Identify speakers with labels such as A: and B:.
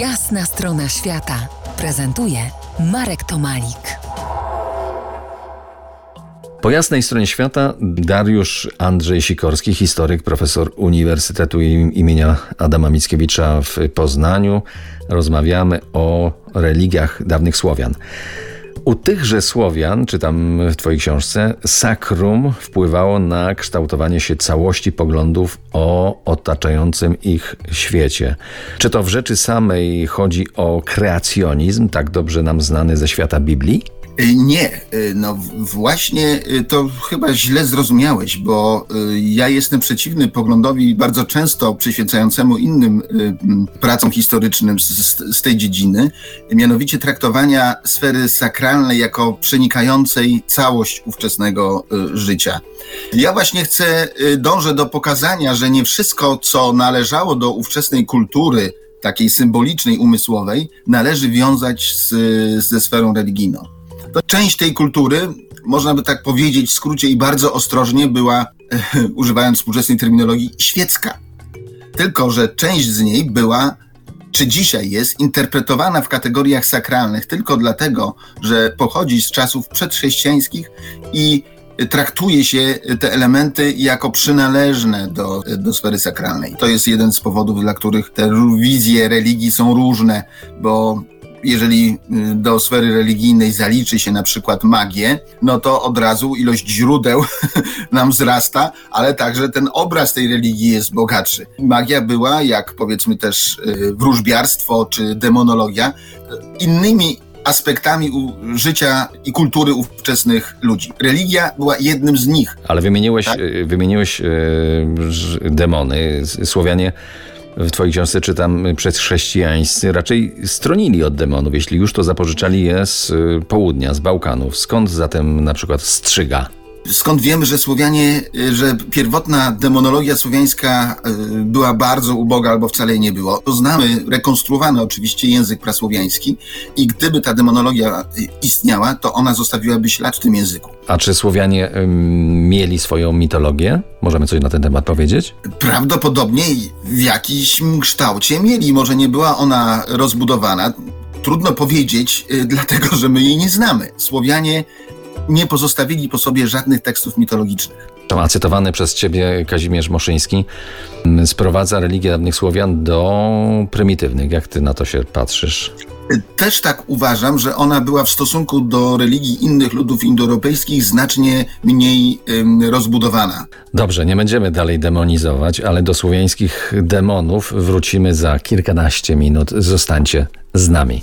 A: Jasna strona świata prezentuje Marek Tomalik.
B: Po jasnej stronie świata Dariusz Andrzej Sikorski, historyk, profesor Uniwersytetu imienia Adama Mickiewicza w Poznaniu. Rozmawiamy o religiach dawnych Słowian. U tychże Słowian, czytam w Twojej książce, sakrum wpływało na kształtowanie się całości poglądów o otaczającym ich świecie. Czy to w rzeczy samej chodzi o kreacjonizm, tak dobrze nam znany ze świata Biblii?
C: Y, nie, y, no właśnie y, to chyba źle zrozumiałeś, bo ja jestem przeciwny poglądowi bardzo często przyświecającemu innym pracom historycznym z, z tej dziedziny, mianowicie traktowania sfery sakralnej jako przenikającej całość ówczesnego życia. Ja właśnie chcę, dążę do pokazania, że nie wszystko, co należało do ówczesnej kultury, takiej symbolicznej, umysłowej, należy wiązać z, ze sferą religijną to część tej kultury, można by tak powiedzieć w skrócie i bardzo ostrożnie, była, używając współczesnej terminologii, świecka. Tylko, że część z niej była, czy dzisiaj jest, interpretowana w kategoriach sakralnych tylko dlatego, że pochodzi z czasów przedchrześcijańskich i traktuje się te elementy jako przynależne do, do sfery sakralnej. To jest jeden z powodów, dla których te wizje religii są różne, bo jeżeli y, do sfery religijnej zaliczy się na przykład magię, no to od razu ilość źródeł nam wzrasta, ale także ten obraz tej religii jest bogatszy. Magia była, jak powiedzmy też y, wróżbiarstwo czy demonologia, innymi aspektami życia i kultury ówczesnych ludzi. Religia była jednym z nich.
B: Ale wymieniłeś, tak? Y, wymieniłeś demony. Słowianie w Twojej książce czytam, przedchrześcijańscy raczej stronili od demonów, jeśli już to zapożyczali je z y, południa, z Bałkanów. Skąd zatem na przykład strzyga?
C: Skąd wiemy, że Słowianie, y, że pierwotna demonologia słowiańska y, była bardzo uboga albo wcale jej nie było? To znamy rekonstruowany oczywiście język prasłowiański i gdyby ta demonologia istniała, to ona zostawiłaby ślad w tym języku.
B: A czy Słowianie mieli swoją mitologię? Możemy coś na ten temat powiedzieć?
C: Prawdopodobnie w jakimś kształcie mieli. Może nie była ona rozbudowana. Trudno powiedzieć, y, dlatego że my jej nie znamy. Słowianie nie pozostawili po sobie żadnych tekstów mitologicznych.
B: A cytowany przez ciebie Kazimierz Moszyński mm, sprowadza religię dawnych Słowian do prymitywnych. Jak ty na to się patrzysz?
C: Też tak uważam, że ona była w stosunku do religii innych ludów indoeuropejskich znacznie mniej ym, rozbudowana.
B: Dobrze, nie będziemy dalej demonizować, ale do słowiańskich demonów wrócimy za kilkanaście minut. Zostańcie z nami.